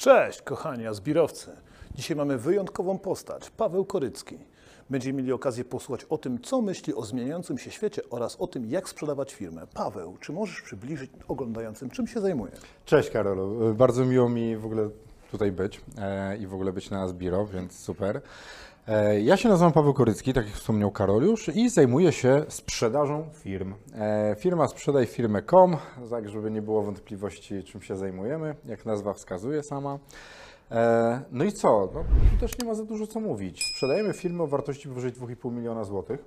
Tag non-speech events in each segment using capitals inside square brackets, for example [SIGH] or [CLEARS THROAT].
Cześć, kochani azbirowcy. Dzisiaj mamy wyjątkową postać, Paweł Korycki. Będziemy mieli okazję posłuchać o tym, co myśli o zmieniającym się świecie oraz o tym, jak sprzedawać firmę. Paweł, czy możesz przybliżyć oglądającym, czym się zajmuje? Cześć Karolu, bardzo miło mi w ogóle tutaj być e, i w ogóle być na Asbiro, więc super. E, ja się nazywam Paweł Korycki, tak jak wspomniał Karol już, i zajmuję się sprzedażą firm. E, firma sprzedaj firmę.com, tak żeby nie było wątpliwości, czym się zajmujemy, jak nazwa wskazuje sama. E, no i co? No, tu też nie ma za dużo co mówić. Sprzedajemy firmy o wartości powyżej 2,5 miliona złotych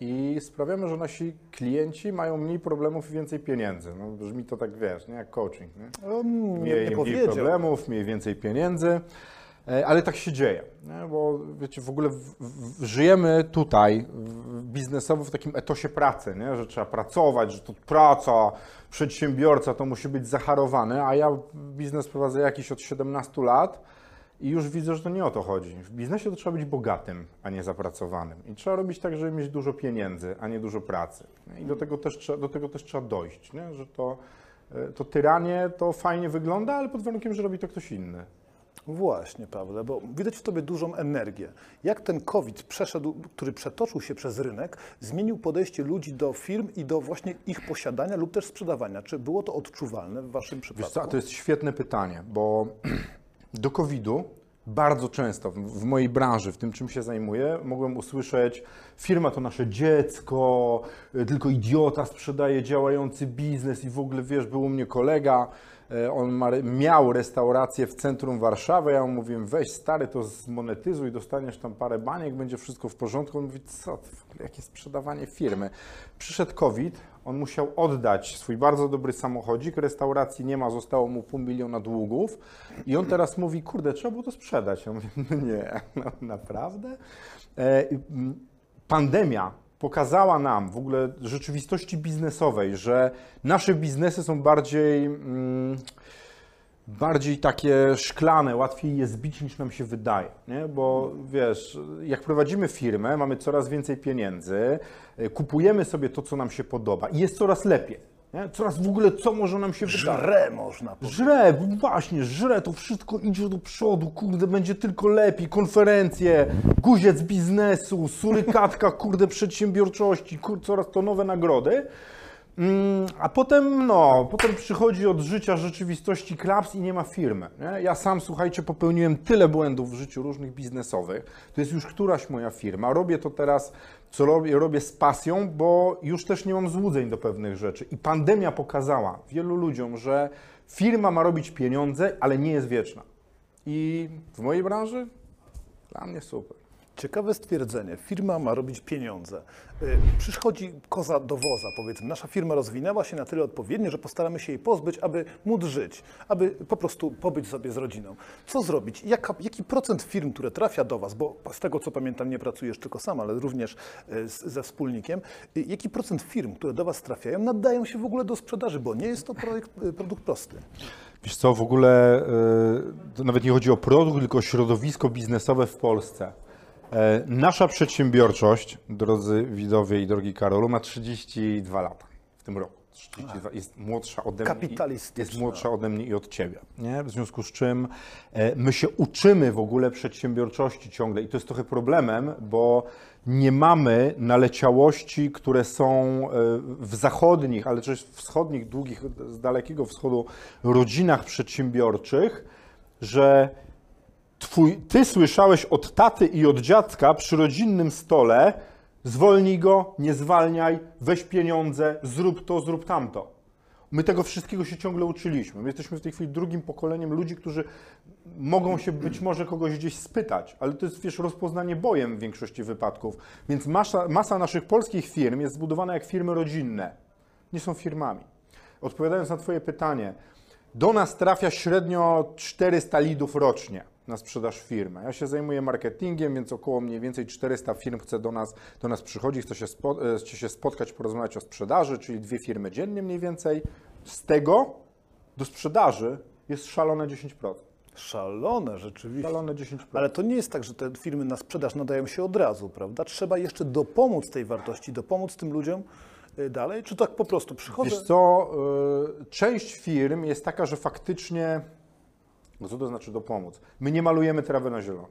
i sprawiamy, że nasi klienci mają mniej problemów i więcej pieniędzy. No, brzmi to tak, wiesz, nie? jak coaching. Nie? Nie, Mniej, nie mniej problemów, mniej więcej pieniędzy. E, Ale tak się dzieje, nie? bo wiecie, w ogóle w, w, żyjemy tutaj w, biznesowo w takim etosie pracy, nie? że trzeba pracować, że to praca, przedsiębiorca to musi być zacharowany, a ja biznes prowadzę jakiś od 17 lat i już widzę, że to nie o to chodzi. W biznesie to trzeba być bogatym, a nie zapracowanym. I trzeba robić tak, żeby mieć dużo pieniędzy, a nie dużo pracy. I do tego też, trzeba- do tego też trzeba dojść, nie? że to, e, to tyranie to fajnie wygląda, ale pod warunkiem, że robi to ktoś inny. Właśnie, Pawle, bo widać w tobie dużą energię. Jak ten COVID przeszedł, który przetoczył się przez rynek, zmienił podejście ludzi do firm i do właśnie ich posiadania lub też sprzedawania? Czy było to odczuwalne w waszym Wiesz przypadku? co, a to jest świetne pytanie, bo do COVID-u bardzo często w, mojej branży, w tym czym się zajmuję, mogłem usłyszeć: firma to nasze dziecko, tylko idiota sprzedaje działający biznes i w ogóle wiesz, był u mnie kolega. E, On miał restaurację w centrum Warszawy. Ja mu mówiłem, weź stary, to zmonetyzuj, dostaniesz tam parę baniek, będzie wszystko w porządku. On mówi, co, w ogóle, jakie sprzedawanie firmy. Przyszedł COVID, on musiał oddać swój bardzo dobry samochodzik, restauracji nie ma, zostało mu pół miliona długów i on teraz mówi, kurde, trzeba było to sprzedać. Ja mówię, no nie, [LAUGHS] no, naprawdę? E, pandemia pokazała nam w ogóle rzeczywistości biznesowej, że nasze biznesy są bardziej, mm, bardziej takie szklane, łatwiej je zbić niż nam się wydaje, nie? bo wiesz, jak prowadzimy firmę, mamy coraz więcej pieniędzy, y, kupujemy sobie to, co nam się podoba i jest coraz lepiej. Nie? Coraz w ogóle, co może nam się wydać. Żre można powiedzieć. Żre, właśnie, żre, to wszystko idzie do przodu, kurde, będzie tylko lepiej, konferencje, guziec biznesu, surykatka, kurde, przedsiębiorczości, kur, coraz to nowe nagrody. Mm, A potem, no, potem przychodzi od życia rzeczywistości klaps i nie ma firmy. Nie? Ja sam, słuchajcie, popełniłem tyle błędów w życiu różnych biznesowych. To jest już któraś moja firma. Robię to teraz, co robię, robię z pasją, bo już też nie mam złudzeń do pewnych rzeczy. I pandemia pokazała wielu ludziom, że firma ma robić pieniądze, ale nie jest wieczna. I w mojej branży dla mnie super. Ciekawe stwierdzenie. Firma ma robić pieniądze. Y, Przychodzi koza do woza, powiedzmy. Nasza firma rozwinęła się na tyle odpowiednio, że postaramy się jej pozbyć, aby móc żyć, aby po prostu pobyć sobie z rodziną. Co zrobić? Jaka, jaki procent firm, które trafia do Was, bo z tego co pamiętam, nie pracujesz tylko sam, ale również y, ze wspólnikiem, y, jaki procent firm, które do Was trafiają, nadają się w ogóle do sprzedaży, bo nie jest to projekt, produkt prosty. Wiesz co, w ogóle y, to nawet nie chodzi o produkt, tylko o środowisko biznesowe w Polsce. E, Nasza przedsiębiorczość, drodzy widzowie i drogi Karolu, ma 32 lata w tym roku. 32, jest młodsza ode mnie. Jest młodsza ode mnie i od ciebie. Nie? W związku z czym e, my się uczymy w ogóle przedsiębiorczości ciągle i to jest trochę problemem, bo nie mamy naleciałości, które są e, w zachodnich, ale też wschodnich, długich, z dalekiego wschodu rodzinach przedsiębiorczych, że twój, ty słyszałeś od taty i od dziadka przy rodzinnym stole, zwolnij go, nie zwalniaj, weź pieniądze, zrób to, zrób tamto. My tego wszystkiego się ciągle uczyliśmy. My jesteśmy w tej chwili drugim pokoleniem ludzi, którzy mogą się być może kogoś gdzieś spytać, ale to jest, wiesz, rozpoznanie bojem w większości wypadków. Więc masa, masa naszych polskich firm jest zbudowana jak firmy rodzinne. Nie są firmami. Odpowiadając na Twoje pytanie, do nas trafia średnio 400 lidów rocznie na sprzedaż firmy. Ja się zajmuję marketingiem, więc około mniej więcej 400 firm chce do nas, do nas przychodzi, chce się, spo, e, chce się spotkać, porozmawiać o sprzedaży, czyli dwie firmy dziennie mniej więcej. Z tego do sprzedaży jest szalone 10%. Szalone rzeczywiście. Szalone 10%. Ale to nie jest tak, że te firmy na sprzedaż nadają się od razu, prawda? Trzeba jeszcze dopomóc tej wartości, dopomóc tym ludziom y, dalej, czy tak po prostu przychodzę? Wiesz co, y, część firm jest taka, że faktycznie Bo co to znaczy dopomóc? My nie malujemy trawy na zielono.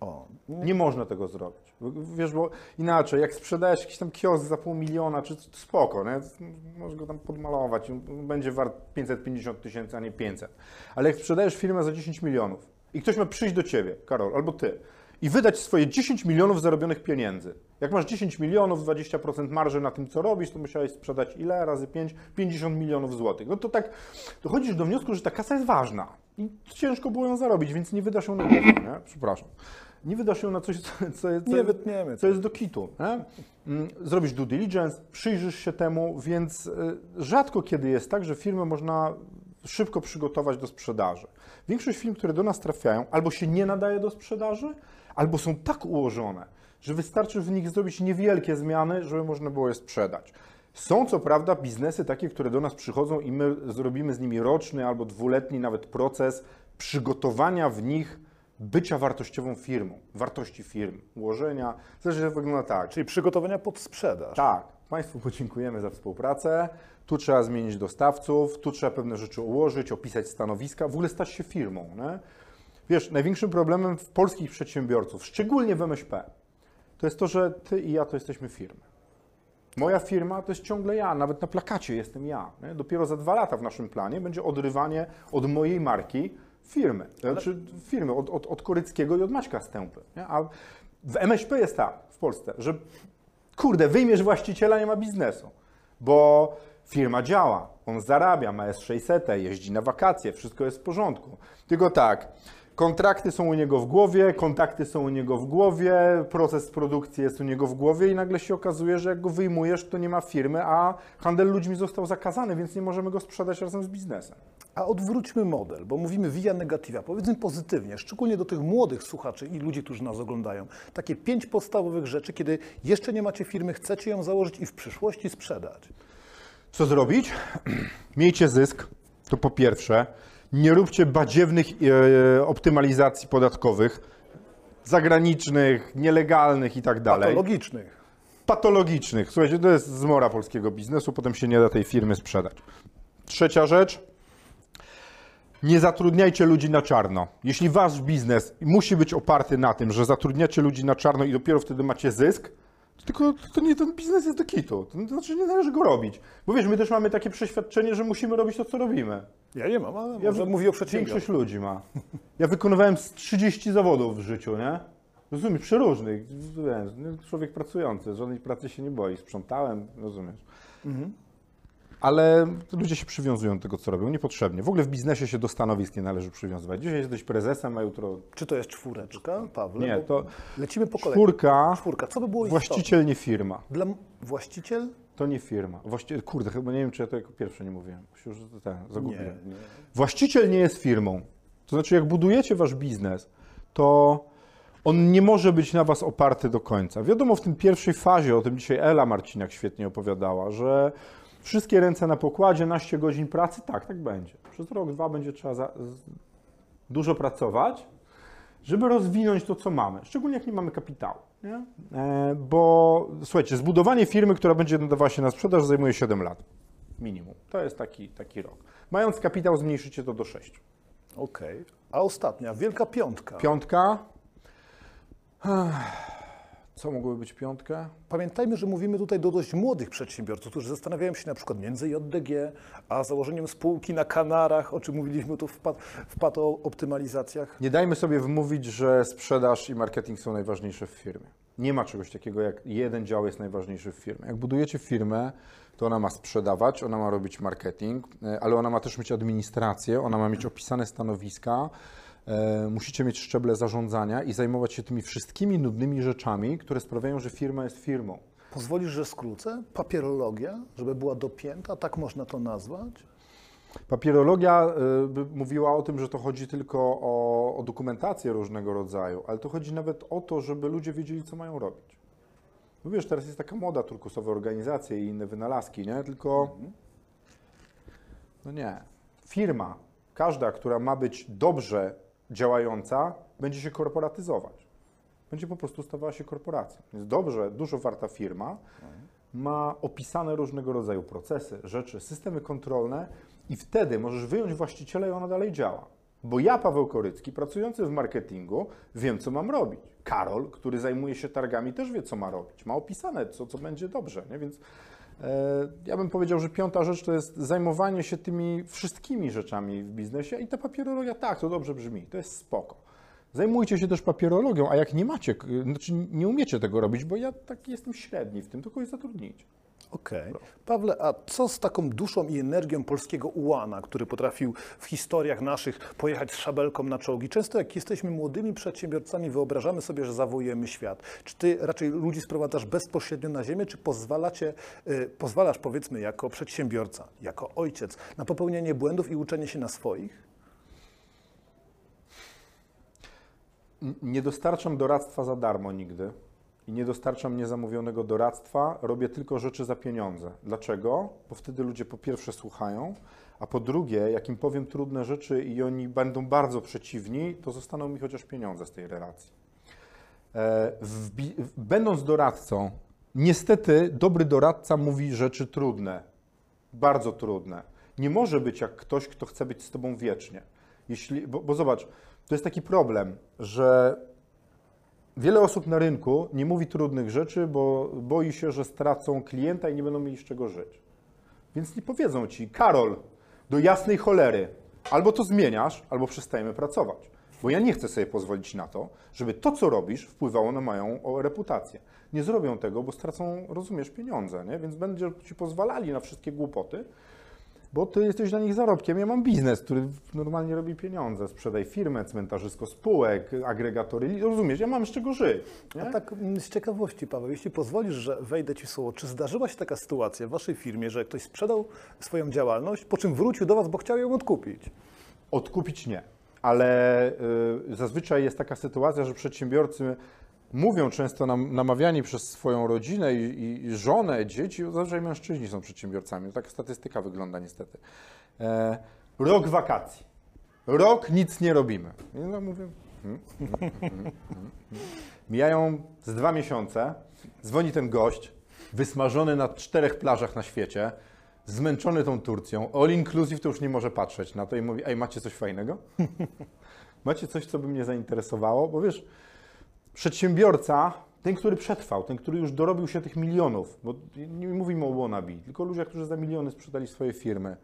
O, Nie można tego zrobić. Wiesz, bo inaczej, jak sprzedajesz jakiś tam kiosk za pół miliona, czy to spoko, nie? możesz go tam podmalować, będzie wart 550 tysięcy, a nie 500. Ale jak sprzedajesz firmę za 10 milionów i ktoś ma przyjść do ciebie, Karol, albo ty, i wydać swoje 10 milionów zarobionych pieniędzy. Jak masz 10 milionów, 20% marży na tym, co robisz, to musiałeś sprzedać ile razy 5? 50 milionów złotych. No to tak dochodzisz do wniosku, że ta kasa jest ważna i ciężko było ją zarobić, więc nie wydasz ją na nie? Przepraszam. Nie wydasz ją na coś, co, co, jest- co, Nie jest- wytniemy. co jest do kitu. Nie? Mm, Zrobisz due diligence, przyjrzysz się temu, więc y, rzadko kiedy jest tak, że firmę można szybko przygotować do sprzedaży. Większość firm, które do nas trafiają, albo się nie nadaje do sprzedaży, albo są tak ułożone, że wystarczy w nich zrobić niewielkie zmiany, żeby można było je sprzedać. Są co prawda biznesy takie, które do nas przychodzą i my zrobimy z nimi roczny albo dwuletni nawet proces przygotowania w nich bycia wartościową firmą, wartości firmy, ułożenia. Zresztą wygląda tak. Czyli przygotowania pod sprzedaż. Tak, Państwu podziękujemy za współpracę. Tu trzeba zmienić dostawców, tu trzeba pewne rzeczy ułożyć, opisać stanowiska, w ogóle stać się firmą. Nie? Wiesz, największym problemem w polskich przedsiębiorców, szczególnie w MŚP, to jest to, że ty i ja to jesteśmy firmy. Moja firma to jest ciągle ja, nawet na plakacie jestem ja. Nie? Dopiero za dwa lata w naszym planie będzie odrywanie od mojej marki firmy, znaczy firmy, od, od, od Koryckiego i od Maćka Stępy. Nie? A w MŚP jest tak, w Polsce, że kurde, wyjmiesz właściciela, nie ma biznesu, bo firma działa, on zarabia, ma S600, jeździ na wakacje, wszystko jest w porządku. Tylko tak, kontrakty są u niego w głowie, kontakty są u niego w głowie, proces produkcji jest u niego w głowie i nagle się okazuje, że jak go wyjmujesz, to nie ma firmy, a handel ludźmi został zakazany, więc nie możemy go sprzedać razem z biznesem. A odwróćmy model, bo mówimy via negativa. Powiedzmy pozytywnie, szczególnie do tych młodych słuchaczy i ludzi, którzy nas oglądają. Takie pięć podstawowych rzeczy, kiedy jeszcze nie macie firmy, chcecie ją założyć i w przyszłości sprzedać. Co zrobić? [CLEARS THROAT] Miejcie zysk, to po pierwsze. Nie róbcie badziewnych e, optymalizacji podatkowych, zagranicznych, nielegalnych i tak dalej. Patologicznych. Patologicznych. Słuchajcie, to jest zmora polskiego biznesu, potem się nie da tej firmy sprzedać. Trzecia rzecz. Nie zatrudniajcie ludzi na czarno. Jeśli wasz biznes musi być oparty na tym, że zatrudniacie ludzi na czarno i dopiero wtedy macie zysk, tylko to nie ten biznes jest do kitu. To znaczy nie należy go robić. Bo wiesz, my też mamy takie przeświadczenie, że musimy robić to, co robimy. Ja nie mam, ale Ja może mówię o. Większość ludzi ma. Ja wykonywałem z 30 zawodów w życiu, nie? Rozumiesz, przeróżnych. Wiesz, człowiek pracujący, żadnej pracy się nie boi. Sprzątałem, rozumiesz. Mhm. Ale ludzie się przywiązują do tego, co robią, niepotrzebnie. W ogóle w biznesie się do stanowisk nie należy przywiązywać. Dzisiaj jesteś prezesem, a jutro... Czy to jest czwóreczka, Pawle? Nie, to Lecimy po kolei. czwórka, Czwórka. Co by było istotne? właściciel nie firma. Dla właściciel? To nie firma. Właściciel, kurde, chyba nie wiem, czy ja to jako pierwsze nie mówiłem. Już Nie, zagubiłem. nie. Właściciel nie jest firmą. To znaczy, jak budujecie wasz biznes, to on nie może być na was oparty do końca. Wiadomo, w tym pierwszej fazie, o tym dzisiaj Ela Marcinak świetnie opowiadała, że wszystkie ręce na pokładzie, naście godzin pracy, tak, tak będzie. Przez rok, dwa będzie trzeba za, dużo pracować, żeby rozwinąć to, co mamy. Szczególnie jak nie mamy kapitału. Nie? E, bo słuchajcie, zbudowanie firmy, która będzie nadawała się na sprzedaż, zajmuje 7 lat. Minimum. To jest taki, taki rok. Mając kapitał, zmniejszycie to do 6. Okej. A ostatnia, wielka piątka. Piątka. Co mogłoby być piątka? Pamiętajmy, że mówimy tutaj do dość młodych przedsiębiorców, którzy zastanawiają się na przykład między JDG a założeniem spółki na Kanarach, o czym mówiliśmy tu w, pat, w pato-optymalizacjach. Nie dajmy sobie wmówić, że sprzedaż i marketing są najważniejsze w firmie. Nie ma czegoś takiego, jak jeden dział jest najważniejszy w firmie. Jak budujecie firmę, to ona ma sprzedawać, ona ma robić marketing, e, ale ona ma też mieć administrację, ona ma mieć opisane stanowiska, musicie mieć szczeble zarządzania i zajmować się tymi wszystkimi nudnymi rzeczami, które sprawiają, że firma jest firmą. Pozwolisz, że skrócę? Papierologia, żeby była dopięta, tak można to nazwać? Papierologia y, mówiła o tym, że to chodzi tylko o, o dokumentację różnego rodzaju, ale to chodzi nawet o to, żeby ludzie wiedzieli, co mają robić. No wiesz, teraz jest taka moda, turkusowe organizacje i inne wynalazki, nie? Tylko, no nie. Firma, każda, która ma być dobrze działająca, będzie się korporatyzować. Będzie po prostu stawała się korporacją. Więc dobrze, dużo warta firma ma opisane różnego rodzaju procesy, rzeczy, systemy kontrolne i wtedy możesz wyjąć właściciela i ona dalej działa. Bo ja, Paweł Korycki, pracujący w marketingu, wiem, co mam robić. Karol, który zajmuje się targami, też wie, co ma robić. Ma opisane, co, co będzie dobrze. Nie? Więc ja bym powiedział, że piąta rzecz to jest zajmowanie się tymi wszystkimi rzeczami w biznesie i ta papierologia, tak, to dobrze brzmi, to jest spoko. Zajmujcie się też papierologią, a jak nie macie, znaczy nie umiecie tego robić, bo ja tak jestem średni w tym, to kogoś zatrudnijcie. Okej. Pawle, a co z taką duszą i energią polskiego ułana, który potrafił w historiach naszych pojechać z szabelką na czołgi? Często jak jesteśmy młodymi przedsiębiorcami, wyobrażamy sobie, że zawojujemy świat. Czy ty raczej ludzi sprowadzasz bezpośrednio na ziemię, czy pozwalacie, y, pozwalasz powiedzmy jako przedsiębiorca, jako ojciec na popełnianie błędów i uczenie się na swoich? Nie dostarczam doradztwa za darmo nigdy i nie dostarczam niezamówionego doradztwa, robię tylko rzeczy za pieniądze. Dlaczego? Bo wtedy ludzie po pierwsze słuchają, a po drugie, jak im powiem trudne rzeczy i oni będą bardzo przeciwni, to zostaną mi chociaż pieniądze z tej relacji. E, będąc doradcą, niestety dobry doradca mówi rzeczy trudne, bardzo trudne. Nie może być jak ktoś, kto chce być z tobą wiecznie. Jeśli, bo, bo zobacz, to jest taki problem, że wiele osób na rynku nie mówi trudnych rzeczy, bo boi się, że stracą klienta i nie będą mieli z czego żyć. Więc nie powiedzą ci, Karol, do jasnej cholery, albo to zmieniasz, albo przestajemy pracować. Bo ja nie chcę sobie pozwolić na to, żeby to, co robisz, wpływało na moją reputację. Nie zrobią tego, bo stracą, rozumiesz, pieniądze, nie? więc będą ci pozwalali na wszystkie głupoty, bo ty jesteś dla nich zarobkiem. Ja mam biznes, który normalnie robi pieniądze. Sprzedaj firmę, cmentarzysko spółek, agregatory. Rozumiesz, ja mam z czego żyć. Nie? A tak mm, z ciekawości, Paweł, jeśli pozwolisz, że wejdę Ci w słowo, czy zdarzyła się taka sytuacja w Waszej firmie, że ktoś sprzedał swoją działalność, po czym wrócił do Was, bo chciał ją odkupić? Odkupić nie, ale y, zazwyczaj jest taka sytuacja, że przedsiębiorcy mówią często nam, namawiani przez swoją rodzinę i, i, żonę, dzieci, zazwyczaj mężczyźni są przedsiębiorcami. Tak statystyka wygląda niestety. E, rok wakacji. Rok nic nie robimy. I no mówię. hmm, hmm, hmm. Mijają z dwa miesiące, dzwoni ten gość, wysmażony na czterech plażach na świecie, zmęczony tą Turcją, all inclusive to już nie może patrzeć na to i mówi, ej, macie coś fajnego? [LAUGHS] macie coś, co by mnie zainteresowało? Bo wiesz, przedsiębiorca, ten, który przetrwał, ten, który już dorobił się tych milionów, bo nie mówimy o wannabe, tylko ludzie, którzy za miliony sprzedali swoje firmy,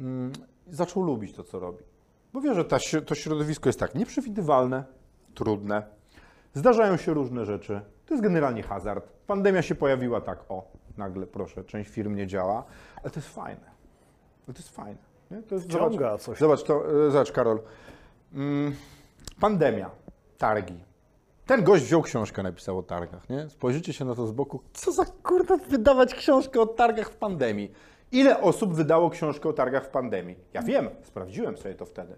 mm, zaczął lubić to, co robi. Bo wie, że ta, to środowisko jest tak nieprzewidywalne, trudne, zdarzają się różne rzeczy, to jest generalnie hazard. Pandemia się pojawiła tak, o, nagle, proszę, część firm nie działa, ale to jest fajne. Ale to jest fajne. Nie? To jest, Wciąga coś. Zobacz, to, e, zobacz Karol. Mm, pandemia, targi. Ten gość wziął książkę, napisał o targach, nie? Spojrzycie się na to z boku. Co za kurde wydawać książkę o targach w pandemii? Ile osób wydało książkę o targach w pandemii? Ja wiem, sprawdziłem sobie to wtedy.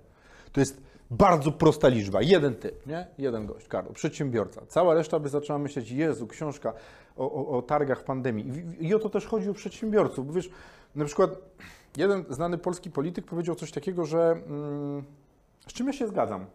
To jest bardzo prosta liczba. Jeden typ, nie? Jeden gość, Karol, przedsiębiorca. Cała reszta by zaczęła myśleć, Jezu, książka o, o, o targach w pandemii. I, I o to też chodzi o przedsiębiorców. Bo wiesz, na przykład jeden znany polski polityk powiedział coś takiego, że mm, z czym ja się zgadzam,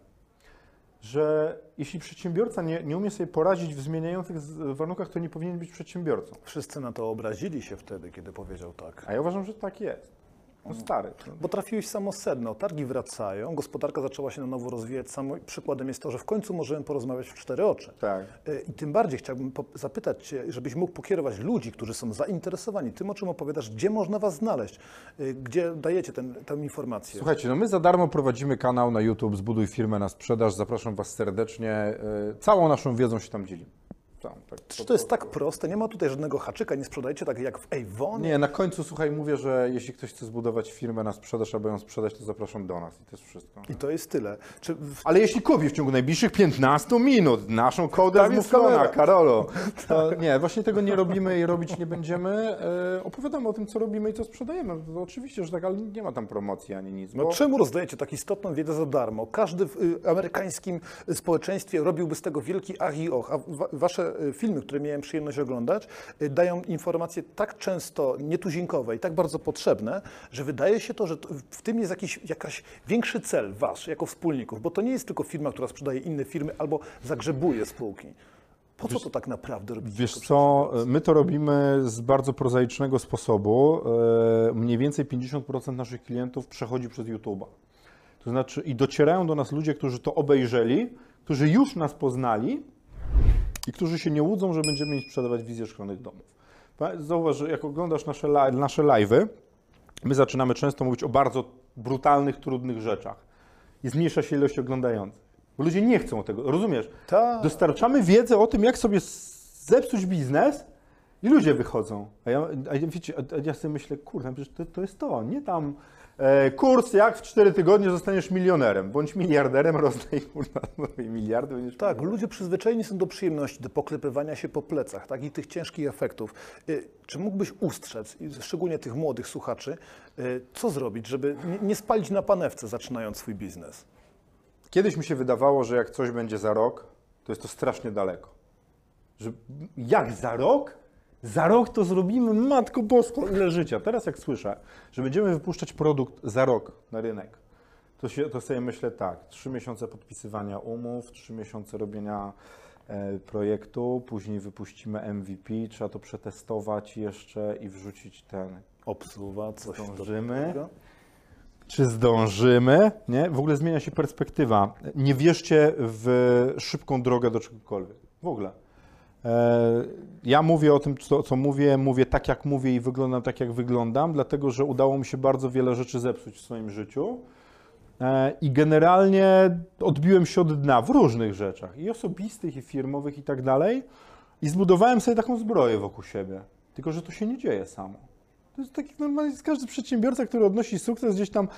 że jeśli przedsiębiorca nie, nie umie sobie poradzić w zmieniających z- warunkach, to nie powinien być przedsiębiorcą. Wszyscy na to obrazili się wtedy, kiedy powiedział tak. A ja uważam, że tak jest. No stary. Bo trafiłeś samo sedno. Targi wracają, gospodarka zaczęła się na nowo rozwijać. Samo przykładem jest to, że w końcu możemy porozmawiać w cztery oczy. Tak. Y, I tym bardziej chciałbym zapytać Cię, żebyś mógł pokierować ludzi, którzy są zainteresowani tym, o czym opowiadasz, gdzie można Was znaleźć, y, gdzie dajecie ten, tę informację. Słuchajcie, no my za darmo prowadzimy kanał na YouTube Zbuduj firmę na sprzedaż. Zapraszam Was serdecznie. Yy, Całą naszą wiedzą się tam dzielimy. Tak, Czy to jest tak proste? Nie ma tutaj żadnego haczyka, nie sprzedajcie tak jak w Avon? Nie, na końcu słuchaj, mówię, że jeśli ktoś chce zbudować firmę na sprzedaż albo ją sprzedać, to zapraszam do nas i to jest wszystko. I to jest tyle. Czy w Ale jeśli kupisz w ciągu najbliższych 15 minut naszą jest zmówkona, kamera. Karolo, [LAUGHS] to nie, właśnie tego nie robimy i robić nie będziemy. E, opowiadamy o tym, co robimy i co sprzedajemy. To oczywiście, że tak, ale nie ma tam promocji ani nic. No Bo... czemu rozdajecie tak istotną wiedzę za darmo? Każdy w y, amerykańskim społeczeństwie robiłby z tego wielki ach i och, a wa- wasze y, filmy, które miałem przyjemność oglądać, y, dają informacje tak często nietuzinkowe i tak bardzo potrzebne, że wydaje się to, że w tym jest jakiś jakiś większy cel wasz jako wspólników, bo to nie jest tylko firma, która sprzedaje inne firmy albo zagrzebuje spółki. Po co to tak naprawdę robicie? Wiesz co, my to robimy z bardzo prozaicznego sposobu. E, Mniej więcej 50% naszych klientów przechodzi przez YouTube'a. To znaczy, i docierają do nas ludzie, którzy to obejrzeli, którzy już nas poznali i którzy się nie łudzą, że będziemy im sprzedawać wizję szklanych domów. Zauważ, że jak oglądasz nasze, li- nasze live'y, my zaczynamy często mówić o bardzo brutalnych, trudnych rzeczach. I zmniejsza się ilość oglądających. Bo ludzie nie chcą tego, rozumiesz? Tak. Dostarczamy wiedzę o tym, jak sobie zepsuć biznes i ludzie wychodzą. A ja, a wiecie, a, a ja sobie myślę, kurde, to, to jest to, nie tam kurs, jak w 4 tygodnie zostaniesz milionerem, bądź miliarderem, rozdaj miliardy, będziesz Tak, ludzie przyzwyczajeni są do przyjemności, do poklepywania się po plecach tak, i tych ciężkich efektów. Y, Czy mógłbyś ustrzec, szczególnie tych młodych słuchaczy, y, co zrobić, żeby nie- nie spalić na panewce, zaczynając swój biznes? Kiedyś mi się wydawało, że jak coś będzie za rok, to jest to strasznie daleko. Że jak za rok? Za rok to zrobimy, matko bosko, ile życia. Teraz jak słyszę, że będziemy wypuszczać produkt za rok na rynek, to, się, to sobie myślę tak, trzy miesiące podpisywania umów, trzy miesiące robienia e, projektu, później wypuścimy MVP, trzeba to przetestować jeszcze i wrzucić ten. Obsuwa, coś Zdążymy? Czy zdążymy? Nie? W ogóle zmienia się perspektywa. Nie wierzcie w szybką drogę do czegokolwiek. W ogóle. E, Ja mówię o tym, co, co mówię, mówię tak, jak mówię i wyglądam tak, jak wyglądam, dlatego że udało mi się bardzo wiele rzeczy zepsuć w swoim życiu. E, I generalnie odbiłem się od dna w różnych rzeczach, i osobistych, i firmowych, i tak dalej. I zbudowałem sobie taką zbroję wokół siebie. Tylko, że to się nie dzieje samo. To jest taki normalnie, jest każdy przedsiębiorca, który odnosi sukces, gdzieś tam,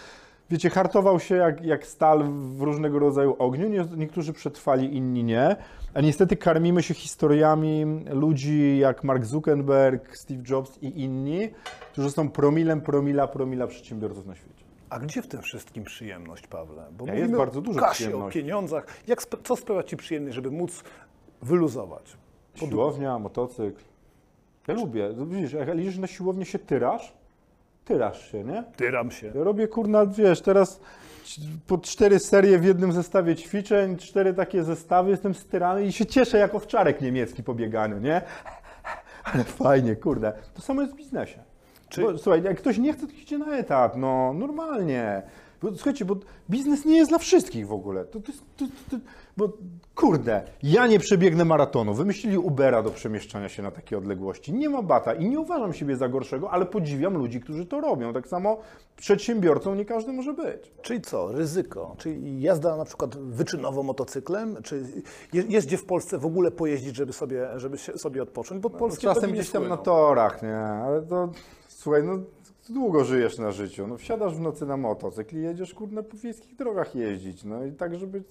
wiecie, hartował się jak, jak stal w różnego rodzaju ogniu. Nie, niektórzy przetrwali, inni nie. A niestety karmimy się historiami ludzi jak Mark Zuckerberg, Steve Jobs i inni, którzy są promilem, promila, promila przedsiębiorców na świecie. A gdzie w tym wszystkim przyjemność, Pawle? Bo Ja, jest bardzo o dużo kasie, o przyjemności. pieniądzach. Jak, co sprawia Ci przyjemność, żeby móc wyluzować? Siłownia, motocykl. Ja lubię. Widzisz, jak liczysz na siłownię się tyrasz, tyrasz się, nie? Tyram się. Ja robię, kurna, wiesz, teraz po cztery serie w jednym zestawie ćwiczeń, cztery takie zestawy, jestem styrany i się cieszę jak owczarek niemiecki po bieganiu, nie? Ale fajnie, kurde. To samo jest w biznesie. Czy- Bo, słuchaj, jak ktoś nie chce, to idzie na etat, no normalnie. Bo, słuchajcie, bo biznes nie jest dla wszystkich w ogóle. To, to, to, bo kurde, ja nie przebiegnę maratonu. Wymyślili Ubera do przemieszczania się na takie odległości. Nie ma bata i nie uważam siebie za gorszego, ale podziwiam ludzi, którzy to robią. Tak samo przedsiębiorcą nie każdy może być. Czyli co? Ryzyko? Czyli jazda na przykład wyczynowo motocyklem? Czy je- jest gdzie w Polsce w ogóle pojeździć, żeby sobie, żeby sobie odpocząć? Bo polskie Czasem gdzieś tam na torach, nie? Ale to, słuchaj, no długo żyjesz na życiu. No wsiadasz w nocy na motocykl i jedziesz, kurde, po wiejskich drogach jeździć. No i tak, żeby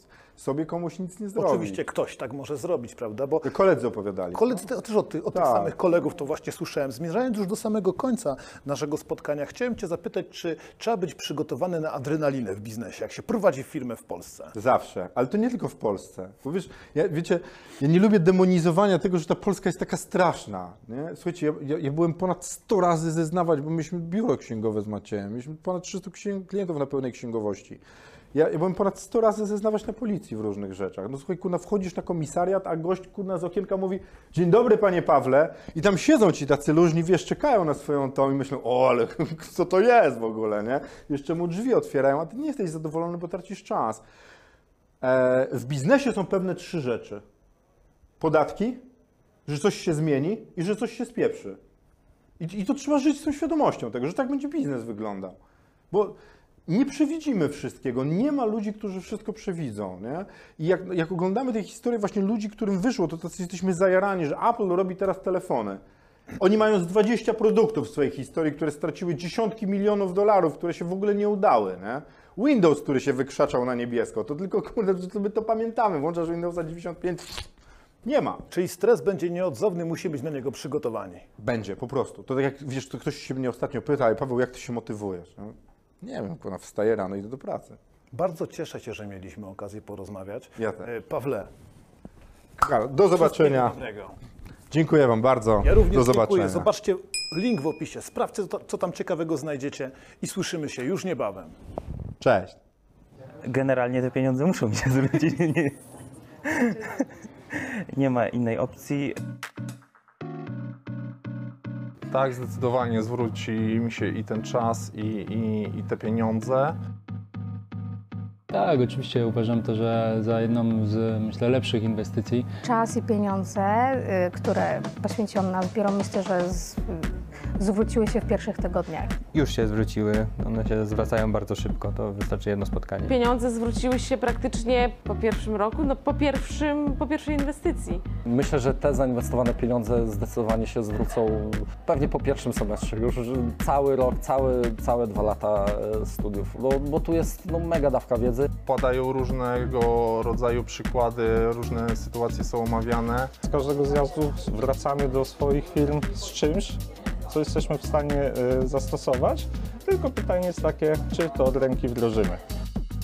sobie komuś nic nie zrobić. Oczywiście ktoś tak może zrobić, prawda? Bo Koledzy opowiadali. Koledzy, te- też od, od tych Tak. samych kolegów to właśnie słyszałem. Zmierzając już do samego końca naszego spotkania, chciałem Cię zapytać, czy trzeba być przygotowany na adrenalinę w biznesie, jak się prowadzi firmę w Polsce? Zawsze, ale to nie tylko w Polsce. Bo wiesz, ja, wiecie, ja nie lubię demonizowania tego, że ta Polska jest taka straszna. Nie? Słuchajcie, ja, ja, ja byłem ponad 100 razy zeznawać, bo mieliśmy biuro księgowe z Maciejem, mieliśmy ponad 300 księg- klientów na pełnej księgowości. Ja, ja byłem ponad 100 razy zeznawać na policji w różnych rzeczach. No słuchaj, kurna, wchodzisz na komisariat, a gość, kurna, z okienka mówi dzień dobry, panie Pawle i tam siedzą ci tacy luźni, wiesz, czekają na swoją tą i myślą, o, ale [LAUGHS] co to jest w ogóle, nie? Jeszcze mu drzwi otwierają, a ty nie jesteś zadowolony, bo tracisz czas. E, w biznesie są pewne trzy rzeczy. Podatki, że coś się zmieni i że coś się spieprzy. I, I to trzeba żyć z tą świadomością tego, że tak będzie biznes wyglądał. Bo nie przewidzimy wszystkiego. Nie ma ludzi, którzy wszystko przewidzą. Nie? I jak, jak oglądamy te historie właśnie ludzi, którym wyszło, to tacy jesteśmy zajarani, że Apple robi teraz telefony. Oni mają z 20 produktów w swojej historii, które straciły dziesiątki milionów dolarów, które się w ogóle nie udały. Nie? Windows, który się wykrzaczał na niebiesko, to tylko, kurde, my to pamiętamy. Włączasz Windowsa 95, nie ma. Czyli stres będzie nieodzowny, musi być na niego przygotowani. Będzie, po prostu. To tak jak, wiesz, to ktoś się mnie ostatnio pyta, Paweł, jak ty się motywujesz? No, nie wiem, kurwa, wstaję rano i idę do pracy. Bardzo cieszę się, że mieliśmy okazję porozmawiać. Ja też. E, Pawle, Do zobaczenia. Dziękuję wam bardzo. Ja również do dziękuję. zobaczenia. Zobaczcie link w opisie. Sprawdźcie, co, co tam ciekawego znajdziecie i słyszymy się już niebawem. Cześć. Generalnie te pieniądze muszą mi się zwrócić. Nie, nie ma innej opcji. Tak, zdecydowanie zwróci mi się i ten czas, i, i, i te pieniądze. Tak, oczywiście uważam to, że za jedną z myślę lepszych inwestycji. Czas i pieniądze, y, które poświęciłam na zbiór, myślę, że z, zwróciły się w pierwszych tygodniach. Już się zwróciły, one się zwracają bardzo szybko, to wystarczy jedno spotkanie. Pieniądze zwróciły się praktycznie po pierwszym roku, no po, pierwszym, po pierwszej inwestycji. Myślę, że te zainwestowane pieniądze zdecydowanie się zwrócą pewnie po pierwszym semestrze. Już cały rok, całe, całe dwa lata e, studiów, bo, bo tu jest no, mega dawka wiedzy. Padają różnego rodzaju przykłady, różne sytuacje są omawiane. Z każdego zjazdu wracamy do swoich firm z czymś, co jesteśmy w stanie y, zastosować. Tylko pytanie jest takie, czy to od ręki wdrożymy.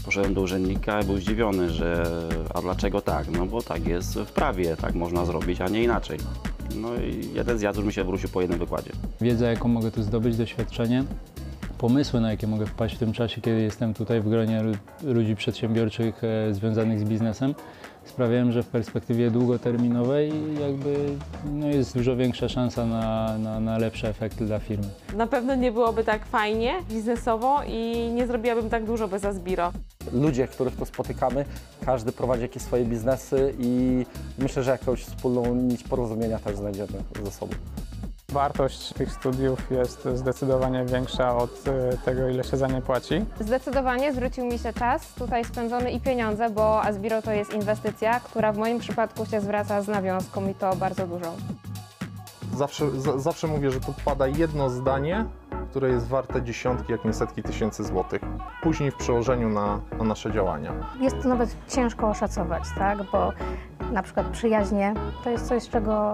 Poszedłem do urzędnika i był zdziwiony, że a dlaczego tak? No bo tak jest w prawie, tak można zrobić, a nie inaczej. No i jeden zjazd już mi się wrócił po jednym wykładzie. Wiedza, jaką mogę tu zdobyć, doświadczenie, pomysły, na jakie mogę wpaść w tym czasie, kiedy jestem tutaj w gronie lu- ludzi przedsiębiorczych e, związanych z biznesem, sprawiają, że w perspektywie długoterminowej jakby no, jest dużo większa szansa na, na, na lepsze efekty dla firmy. Na pewno nie byłoby tak fajnie biznesowo i nie zrobiłabym tak dużo bez Asbiro. Ludzie, których tu spotykamy, każdy prowadzi jakieś swoje biznesy i myślę, że jakąś wspólną nić porozumienia też znajdziemy ze sobą. Wartość tych studiów jest zdecydowanie większa od y, tego, ile się za nie płaci. Zdecydowanie zwrócił mi się czas tutaj spędzony i pieniądze, bo Asbiro to jest inwestycja, która w moim przypadku się zwraca z nawiązką i to bardzo dużą. Zawsze, za, zawsze mówię, że tu pada jedno zdanie, które jest warte dziesiątki, jak nie setki tysięcy złotych. Później w przełożeniu na, na nasze działania. Jest to nawet ciężko oszacować, tak? Bo na przykład przyjaźnie to jest coś, czego,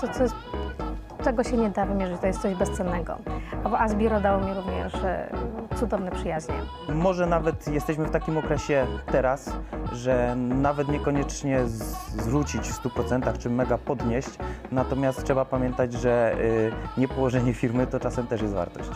co, co jest, czego się nie da wymierzyć, to jest coś bezcennego. A Asbiro dało mi również e, cudowne przyjaźnie. Może nawet jesteśmy w takim okresie teraz, że nawet niekoniecznie zwrócić w 100% czy mega podnieść, natomiast trzeba pamiętać, że y, niepołożenie firmy to czasem też jest wartość.